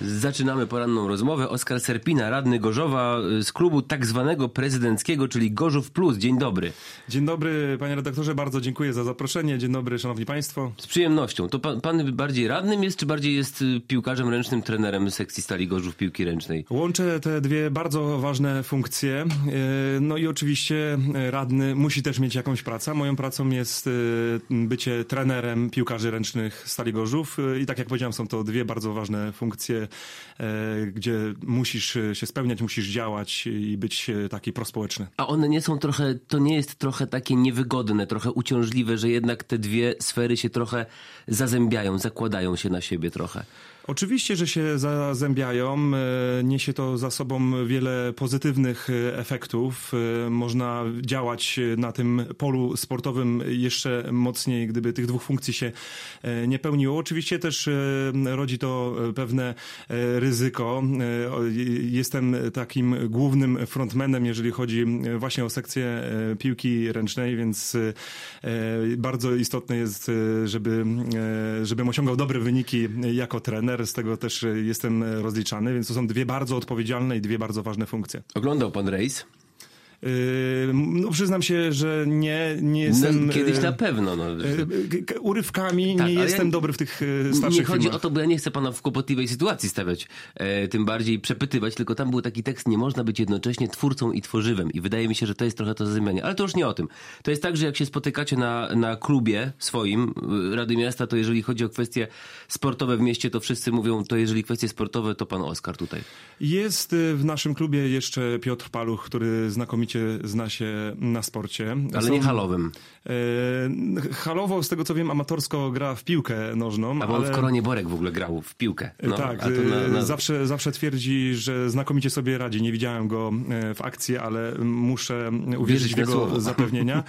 Zaczynamy poranną rozmowę. Oskar Serpina, radny Gorzowa z klubu tak zwanego prezydenckiego, czyli Gorzów Plus. Dzień dobry. Dzień dobry, panie redaktorze, bardzo dziękuję za zaproszenie. Dzień dobry, szanowni państwo. Z przyjemnością. To pan, pan bardziej radnym jest, czy bardziej jest y, piłkarzem ręcznym, trenerem sekcji Stali Gorzów piłki ręcznej? Łączę te dwie bardzo ważne funkcje. E, No i oczywiście radny musi też mieć jakąś pracę. Moją pracą jest bycie trenerem piłkarzy ręcznych Stali Gorzów. I tak jak powiedziałem, są to dwie bardzo ważne funkcje, gdzie musisz się spełniać, musisz działać i być e, taki prospołeczny. A one nie są trochę, to nie jest trochę takie niewygodne, trochę uciążliwe, że jednak te dwie sfery się trochę zazębiają, zakładają się na siebie trochę. Oczywiście, że się zazębiają. E, Niesie to za sobą wiele pozytywnych e, efektów. E, Można działać na tym polu sportowym jeszcze mocniej, gdyby tych dwóch funkcji się nie pełniło. Oczywiście też rodzi to pewne ryzyko. Jestem takim głównym frontmanem, jeżeli chodzi właśnie o sekcję piłki ręcznej, więc bardzo istotne jest, żeby, żebym osiągał dobre wyniki jako trener. Z tego też e, jestem rozliczany, więc to są dwie bardzo odpowiedzialne i dwie bardzo ważne funkcje. Oglądał pan rejs? Yy, No, przyznam się, że nie, nie jestem. No, kiedyś e, na pewno. No. e, k- Urywkami Tak, nie jestem ja- dobry w tych e, starszych Nie chodzi filmach. o to, bo ja nie chcę pana w kłopotliwej sytuacji stawiać, e, tym bardziej przepytywać, tylko tam był taki tekst, nie można być jednocześnie twórcą i tworzywem. I wydaje mi się, że to jest trochę to zazębianie. Ale to już nie o tym. To jest tak, że jak się spotykacie na, na klubie swoim y, Rady Miasta, to jeżeli chodzi o kwestie sportowe w mieście, to wszyscy mówią, to jeżeli kwestie sportowe, to pan Oskar tutaj. Jest y, w naszym klubie jeszcze Piotr Paluch, który znakomicie zna się na sporcie. Ale nie halowym. E, halowo, z tego co wiem, amatorsko gra w piłkę nożną. A bo ale... w Koronie Borek w ogóle grał w piłkę. No, tak, na, na... Zawsze, zawsze twierdzi, że znakomicie sobie radzi. Nie widziałem go e, w akcji, ale muszę uwierzyć w jego zapewnienia.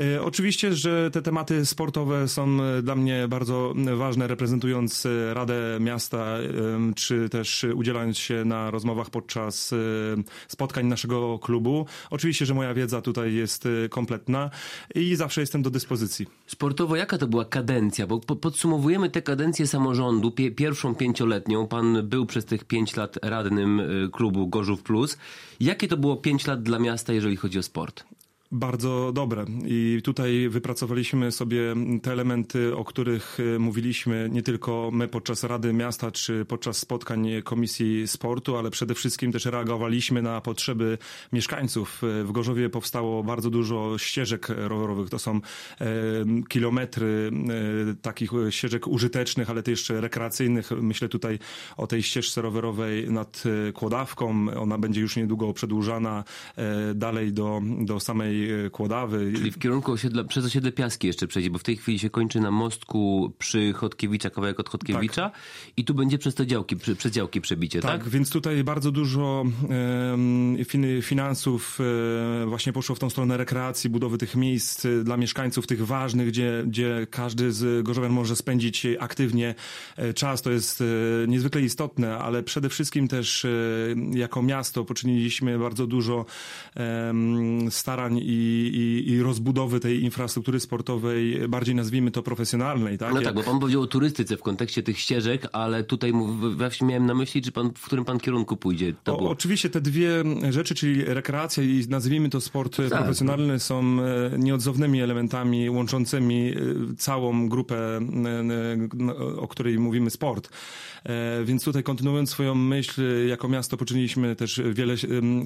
E, Oczywiście, że te tematy sportowe są e, dla mnie bardzo ważne, reprezentując e, Radę Miasta, czy też udzielając się na rozmowach podczas spotkań naszego klubu. Oczywiście, że moja wiedza tutaj jest e, kompletna i zawsze jestem do dyspozycji. Sportowo jaka to była kadencja? Bo po- podsumowujemy tę kadencję samorządu, pie, pierwszą pięcioletnią. Pan był przez tych pięć lat radnym y, klubu Gorzów Plus. Jakie to było pięć lat dla miasta, jeżeli chodzi o sport? Bardzo dobre. I tutaj wypracowaliśmy sobie te elementy, o których e, mówiliśmy nie tylko my podczas Rady Miasta czy podczas spotkań Komisji Sportu, ale przede wszystkim też reagowaliśmy na potrzeby mieszkańców. E, W Gorzowie powstało bardzo dużo ścieżek rowerowych. To są e, kilometry takich ścieżek użytecznych, ale też jeszcze rekreacyjnych. Myślę tutaj o tej ścieżce rowerowej nad Kłodawką. Ona będzie już niedługo przedłużana dalej do, do samej e, Kłodawy. Czyli w kierunku osiedla, przez osiedle Piaski jeszcze przejdzie, bo w tej chwili się kończy na mostku przy Chodkiewicza, kawałek od Chodkiewicza i tu będzie przez te działki, przy, przez działki przebicie, tak? Tak, więc tutaj bardzo dużo finansów e, właśnie poszło w tą stronę rekreacji, budowy tych miejsc e, dla mieszkańców, tych ważnych, gdzie, gdzie każdy z Gorzowian może spędzić aktywnie czas. To jest niezwykle istotne, ale przede wszystkim też jako miasto poczyniliśmy bardzo dużo starań i, i, rozbudowy tej infrastruktury sportowej, bardziej nazwijmy to profesjonalnej. Tak? No tak, bo pan powiedział o turystyce w kontekście tych ścieżek, ale tutaj mów- właśnie miałem na myśli, czy pan, w którym pan kierunku pójdzie. To O, było. oczywiście te dwie rzeczy, czyli rekreacja i nazwijmy to sport Tak. profesjonalny, są e, nieodzownymi elementami łączącymi e, całą grupę, e, o której mówimy sport. Więc tutaj kontynuując swoją myśl, jako miasto poczyniliśmy też wiele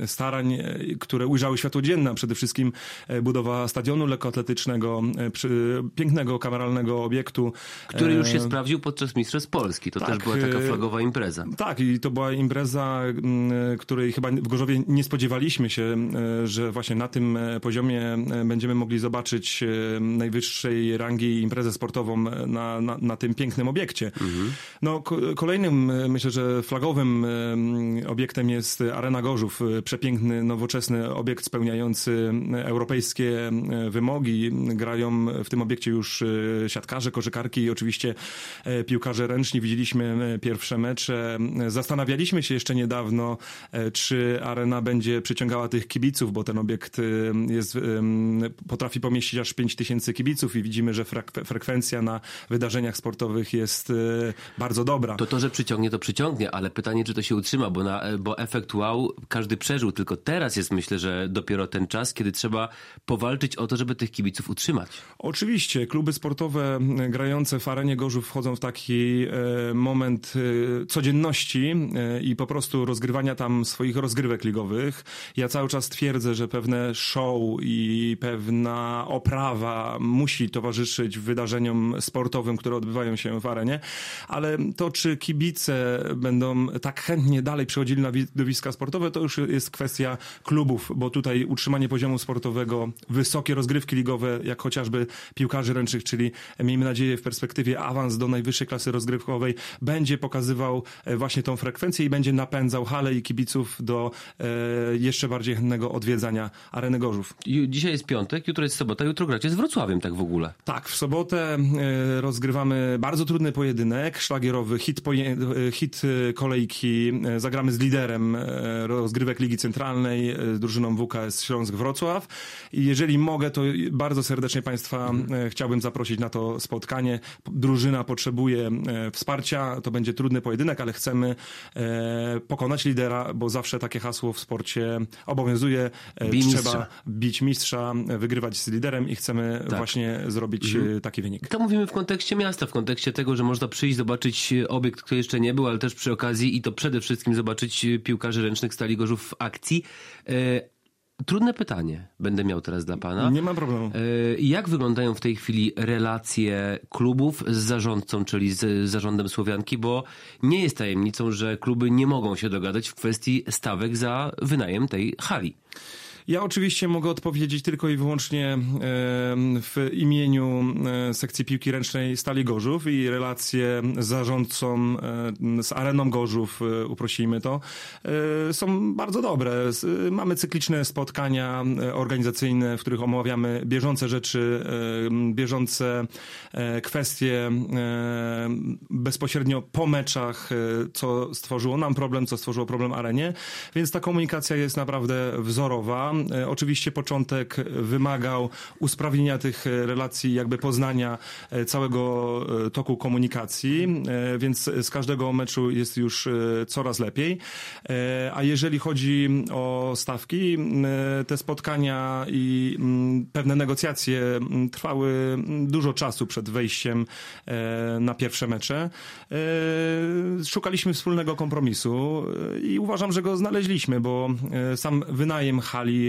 starań, które ujrzały światło dzienne, przede wszystkim e, budowa stadionu lekkoatletycznego, e, przy- pięknego, kameralnego obiektu. Który już się E, sprawdził podczas Mistrzostw Polski. To tak, też była taka flagowa impreza. tak, i to była impreza, m, której chyba w Gorzowie nie spodziewaliśmy się, że właśnie na tym poziomie będziemy mogli zobaczyć najwyższej rangi imprezę sportową na, na, na tym pięknym obiekcie. No, ko- kolejnym, myślę, że flagowym obiektem jest Arena Gorzów. Przepiękny, nowoczesny obiekt spełniający europejskie wymogi. Grają w tym obiekcie już siatkarze, koszykarki i oczywiście piłkarze ręczni. Widzieliśmy pierwsze mecze. Zastanawialiśmy się jeszcze niedawno, czy arena będzie przyciągała tych kibiców, bo ten obiekt jest, potrafi pomieścić aż 5 tysięcy kibiców i widzimy, że frekwencja na wydarzeniach sportowych jest bardzo dobra. To to, że przyciągnie, to przyciągnie, ale pytanie, czy to się utrzyma, bo, na, bo efekt wow każdy przeżył, tylko teraz jest myślę, że dopiero ten czas, kiedy trzeba powalczyć o to, żeby tych kibiców utrzymać. Oczywiście, kluby sportowe grające w arenie Gorzów wchodzą w taki e, moment e, codzienności e, i po prostu rozgrywania tam swoich rozgrywek ligowych. Ja cały czas twierdzę, że pewne show i pewna oprawa musi towarzyszyć wydarzeniom sportowym, które odbywają się w arenie, ale to, czy kibice będą tak chętnie dalej przychodzili na widowiska sportowe, to już jest kwestia klubów, bo tutaj utrzymanie poziomu sportowego, wysokie rozgrywki ligowe, jak chociażby piłkarzy ręcznych, czyli miejmy nadzieję w perspektywie awans do najwyższej klasy rozgrywkowej, będzie pokazywał e, właśnie tą frekwencję i będzie napędzał hale i kibiców do e, jeszcze bardziej chętnego odwiedzania areny Gorzów. Dzisiaj jest piątek, jutro jest sobota, jutro gracie z Wrocławiem tak w ogóle. Tak, w sobotę e, rozgrywamy bardzo trudny pojedynek, szlagierowy hit, poje, hit kolejki, zagramy z liderem rozgrywek Ligi Centralnej, drużyną WKS Śląsk Wrocław i jeżeli mogę, to bardzo serdecznie Państwa mhm. chciałbym zaprosić na to spotkanie. Drużyna potrzebuje wsparcia, to będzie trudny pojedynek, ale chcemy pokonać lidera, bo zawsze takie hasło w sporcie obowiązuje. Bij Trzeba mistrza. bić mistrza, wygrywać z liderem i chcemy tak. właśnie zrobić mhm. taki wynik. To mówimy w kontekście miasta, w kontekście tego, że można przyjść, zobaczyć obiekt, który jeszcze nie był, ale też przy okazji i to przede wszystkim zobaczyć piłkarzy ręcznych Stali Gorzów w akcji. Trudne pytanie będę miał teraz dla pana. Nie ma problemu. E, jak wyglądają w tej chwili relacje klubów z zarządcą, czyli z zarządem Słowianki, bo nie jest tajemnicą, że kluby nie mogą się dogadać w kwestii stawek za wynajem tej hali. Ja oczywiście mogę odpowiedzieć tylko i wyłącznie w imieniu e, sekcji piłki ręcznej Stali Gorzów i relacje z zarządcą, e, z Areną Gorzów, e, uprosimy to, są bardzo dobre. Mamy cykliczne spotkania organizacyjne, w których omawiamy bieżące rzeczy, bieżące kwestie bezpośrednio po meczach, co stworzyło nam problem, co stworzyło problem arenie, więc ta komunikacja jest naprawdę wzorowa. E, oczywiście początek wymagał usprawnienia tych relacji, jakby poznania e, całego e, toku komunikacji, więc z każdego meczu jest już coraz lepiej. A jeżeli chodzi o stawki, te spotkania i pewne negocjacje trwały dużo czasu przed wejściem na pierwsze mecze. Szukaliśmy wspólnego kompromisu i uważam, że go znaleźliśmy, bo sam wynajem hali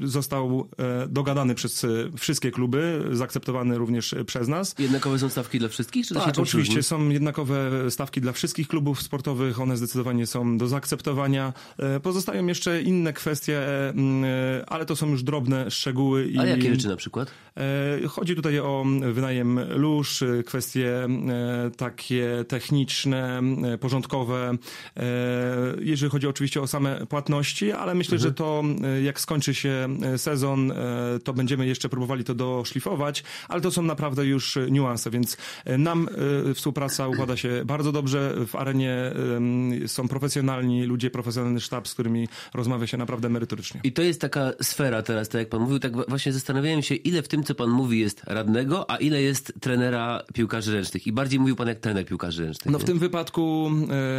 został e, dogadany przez e, wszystkie kluby, zaakceptowany również przez nas. Jednakowe są stawki dla wszystkich? Czy tak, oczywiście są jednakowe stawki dla wszystkich klubów sportowych, one zdecydowanie są do zaakceptowania. E, pozostają jeszcze inne kwestie, ale to są już drobne szczegóły. A jakie rzeczy na przykład? Chodzi tutaj o wynajem lóż, kwestie takie techniczne, porządkowe, jeżeli chodzi oczywiście o same płatności, ale myślę, mhm. że to jak skończy się e, sezon, e, to będziemy jeszcze próbowali to doszlifować, ale to są naprawdę już niuanse, więc e, nam współpraca układa się bardzo dobrze. W arenie są profesjonalni ludzie, profesjonalny sztab, z którymi rozmawia się naprawdę merytorycznie. I to jest taka sfera teraz, tak jak pan mówił, tak właśnie zastanawiałem się, ile w tym, co pan mówi, jest radnego, a ile jest trenera piłkarzy ręcznych. I bardziej mówił pan jak trener piłkarzy ręcznych. No w tym wypadku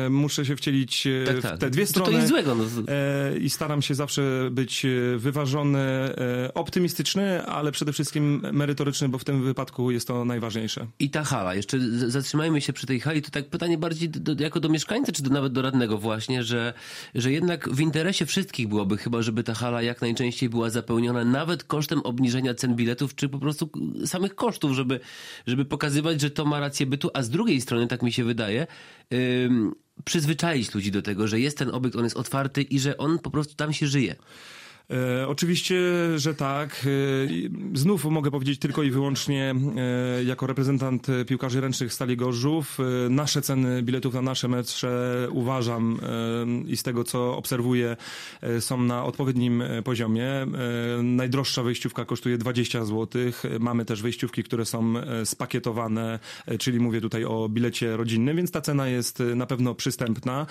e, muszę się wcielić tak, tak. w te dwie strony. To, to jest złego. No. E, I staram się zawsze być e, wyważony, e, optymistyczny, ale przede wszystkim merytoryczny, bo w tym wypadku jest to najważniejsze. I ta hala, jeszcze zatrzymajmy się przy tej hali, to tak pytanie bardziej do, jako do mieszkańca, czy do, nawet do radnego właśnie, że, że jednak w interesie wszystkich byłoby chyba, żeby ta hala jak najczęściej była zapełniona, nawet kosztem obniżenia cen biletów, czy po prostu samych kosztów, żeby, żeby pokazywać, że to ma rację bytu, a z drugiej strony, tak mi się wydaje, przyzwyczaić ludzi do tego, że jest ten obiekt, on jest otwarty i że on po prostu tam się żyje. E, oczywiście, że tak. E, znów mogę powiedzieć tylko i wyłącznie e, jako reprezentant piłkarzy ręcznych Stali Gorzów. E, nasze ceny biletów na nasze mecze uważam e, i z tego co obserwuję e, są na odpowiednim poziomie. Najdroższa wejściówka kosztuje 20 zł. Mamy też wejściówki, które są spakietowane, czyli mówię tutaj o bilecie rodzinnym, więc ta cena jest na pewno przystępna,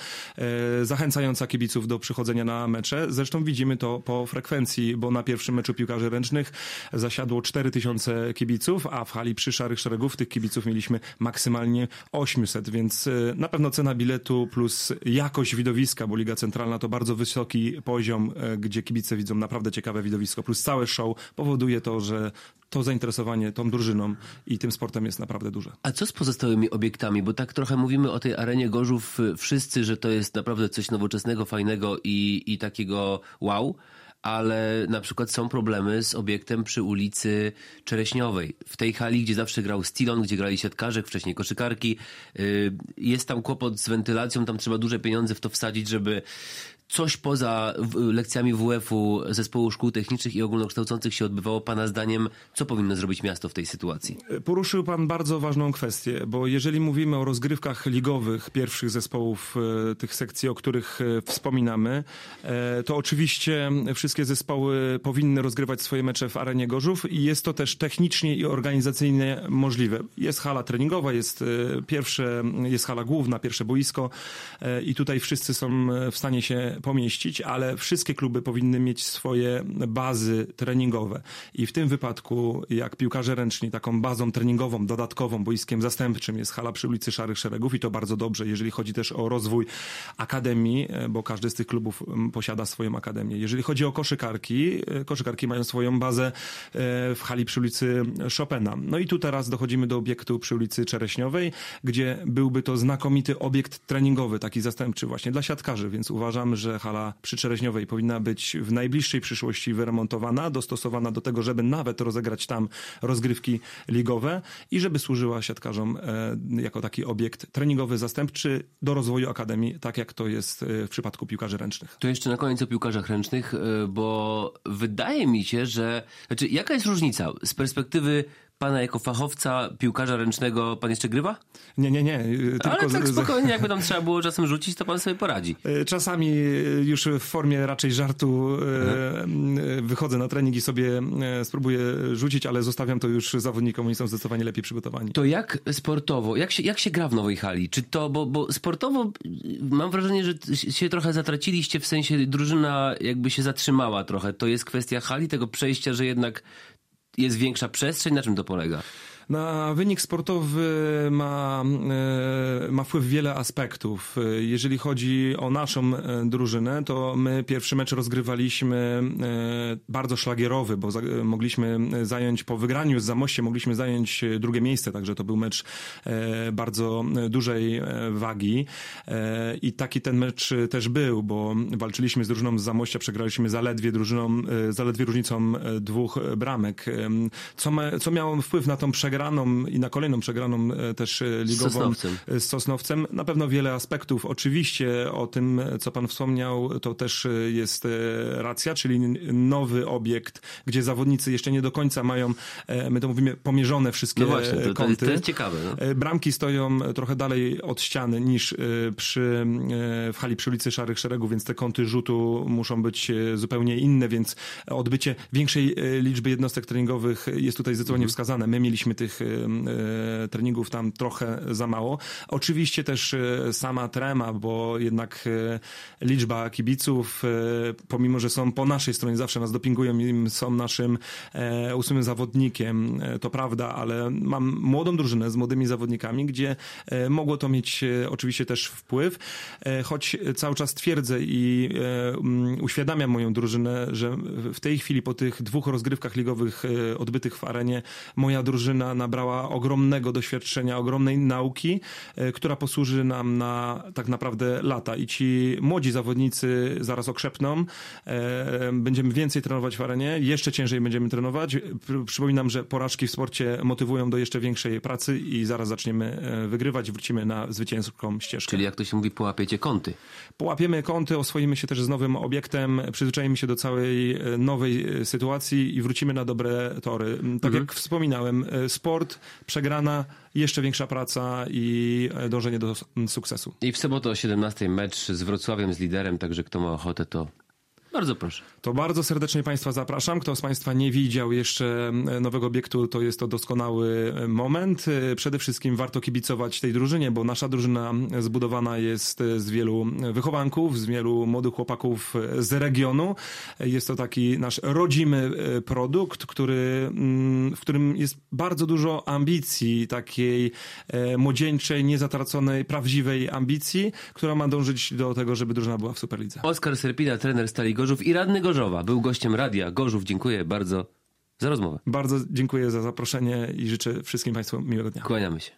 zachęcająca kibiców do przychodzenia na mecze. Zresztą widzimy to po frekwencji, bo na pierwszym meczu piłkarzy ręcznych zasiadło 4000 kibiców, a w hali przy Szarych Szeregów tych kibiców mieliśmy maksymalnie 800, więc e, na pewno cena biletu plus jakość widowiska, bo Liga Centralna to bardzo wysoki poziom, e, gdzie kibice widzą naprawdę ciekawe widowisko, plus całe show powoduje to, że to zainteresowanie tą drużyną i tym sportem jest naprawdę duże. A co z pozostałymi obiektami? Bo tak trochę mówimy o tej arenie Gorzów y, wszyscy, że to jest naprawdę coś nowoczesnego, fajnego i, i takiego wow. Ale na przykład są problemy z obiektem przy ulicy Czereśniowej. W tej hali, gdzie zawsze grał Stilon, gdzie grali siatkarze, wcześniej koszykarki, y, jest tam kłopot z wentylacją, tam trzeba duże pieniądze w to wsadzić, żeby coś poza lekcjami WF-u Zespołu Szkół Technicznych i Ogólnokształcących się odbywało. Pana zdaniem, co powinno zrobić miasto w tej sytuacji? Poruszył Pan bardzo ważną kwestię, bo jeżeli mówimy o rozgrywkach ligowych pierwszych zespołów e, tych sekcji, o których e, wspominamy, e, to oczywiście wszystkie zespoły powinny rozgrywać swoje mecze w arenie Gorzów i jest to też technicznie i organizacyjnie możliwe. Jest hala treningowa, jest pierwsze, jest hala główna, pierwsze boisko i tutaj wszyscy są w stanie się pomieścić, ale wszystkie kluby powinny mieć swoje bazy treningowe. I w tym wypadku, jak piłkarze ręczni, taką bazą treningową, dodatkową, boiskiem zastępczym jest hala przy ulicy Szarych Szeregów i to bardzo dobrze, jeżeli chodzi też o rozwój akademii, bo każdy z tych klubów m, posiada swoją akademię. Jeżeli chodzi o koszykarki, e, koszykarki mają swoją bazę e, w hali przy ulicy Chopina. No i tu teraz dochodzimy do obiektu przy ulicy Czereśniowej, gdzie byłby to znakomity obiekt treningowy, taki zastępczy właśnie dla siatkarzy, więc uważam, że hala przy Czereśniowej powinna być w najbliższej przyszłości wyremontowana, dostosowana do tego, żeby nawet rozegrać tam rozgrywki ligowe i żeby służyła siatkarzom e, jako taki obiekt treningowy zastępczy do rozwoju akademii, tak jak to jest e, w przypadku piłkarzy ręcznych. To jeszcze na koniec o piłkarzach ręcznych, y, bo wydaje mi się, że. Znaczy, jaka jest różnica z perspektywy pana jako fachowca piłkarza ręcznego? Pan jeszcze grywa? Nie, nie, nie. Tylko Ale tak spokojnie, jakby tam trzeba było czasem rzucić, to pan sobie poradzi. E, Czasami e, już w formie raczej żartu e, wychodzę na trening i sobie spróbuję rzucić, ale zostawiam to już zawodnikom, oni są zdecydowanie lepiej przygotowani. To jak sportowo, jak się, jak się gra w nowej hali? Czy to, bo, bo sportowo y, mam wrażenie, że się trochę zatraciliście, w sensie drużyna jakby się zatrzymała trochę. To jest kwestia hali, tego przejścia, że jednak jest większa przestrzeń. Na czym to polega? Na wynik sportowy ma, e, ma wpływ wiele aspektów. E, Jeżeli chodzi o naszą e, drużynę, to my pierwszy mecz rozgrywaliśmy bardzo szlagierowy, bo mogliśmy zająć po wygraniu z Zamoście, mogliśmy zająć drugie miejsce, także to był mecz bardzo dużej wagi i taki ten mecz też był, bo walczyliśmy z drużyną z Zamościa, przegraliśmy zaledwie drużyną, zaledwie różnicą dwóch bramek, co, ma, co miało wpływ na tą przegraną i na kolejną przegraną e, też e, ligową Sosnowcem. e, z Sosnowcem. Na pewno wiele aspektów. Oczywiście o tym, co pan wspomniał, to też jest racja, czyli nowy obiekt, gdzie zawodnicy jeszcze nie do końca mają, my to mówimy, pomierzone wszystkie No właśnie, to, kąty. to jest ciekawe. No. Bramki stoją trochę dalej od ściany niż przy, w hali przy ulicy Szarych Szeregów, więc te kąty rzutu muszą być zupełnie inne, więc odbycie większej liczby jednostek treningowych jest tutaj zdecydowanie wskazane. My mieliśmy tych e, e, treningów tam trochę za mało. Oczywiście też e, sama trema, bo jednak liczba kibiców, pomimo, że są po naszej stronie, zawsze nas dopingują i są naszym e, ósmym zawodnikiem, e, to prawda, ale mam młodą drużynę z młodymi zawodnikami, gdzie e, mogło to mieć oczywiście też wpływ, choć cały czas twierdzę i mm, uświadamiam moją drużynę, że w tej chwili po tych dwóch rozgrywkach ligowych odbytych w arenie moja drużyna nabrała ogromnego doświadczenia, ogromnej nauki, e, która posłuży nam na tak naprawdę lata. I ci młodzi zawodnicy zaraz okrzepną. E, Będziemy więcej trenować w arenie, jeszcze ciężej będziemy trenować. Pr- Przypominam, że porażki w sporcie motywują do jeszcze większej pracy i zaraz zaczniemy e, wygrywać, wrócimy na zwycięską ścieżkę. Czyli jak to się mówi, połapiecie kąty. Połapiemy kąty, oswoimy się też z nowym obiektem, przyzwyczajimy się do całej e, nowej e, sytuacji i wrócimy na dobre tory. Tak jak wspominałem, e, sport, przegrana, jeszcze większa praca i e, dążenie do sukcesu. I w sobotę o 17 mecz z Wrocławiem, z liderem, także kto ma ochotę, to bardzo proszę. To bardzo serdecznie Państwa zapraszam. Kto z Państwa nie widział jeszcze e, nowego obiektu, to jest to doskonały e, moment. E, Przede wszystkim warto kibicować tej drużynie, bo nasza drużyna zbudowana jest e, z wielu wychowanków, z wielu młodych chłopaków e, z regionu. Jest to taki nasz rodzimy produkt, który, mm, w którym jest bardzo dużo ambicji, takiej młodzieńczej, niezatraconej, prawdziwej ambicji, która ma dążyć do tego, żeby drużyna była w Superlidze. Oskar Serpina, trener Stali Gorzów i radny Gorzowa, był gościem Radia Gorzów. Dziękuję bardzo za rozmowę. Bardzo dziękuję za zaproszenie i życzę wszystkim Państwu miłego dnia. Kłaniamy się.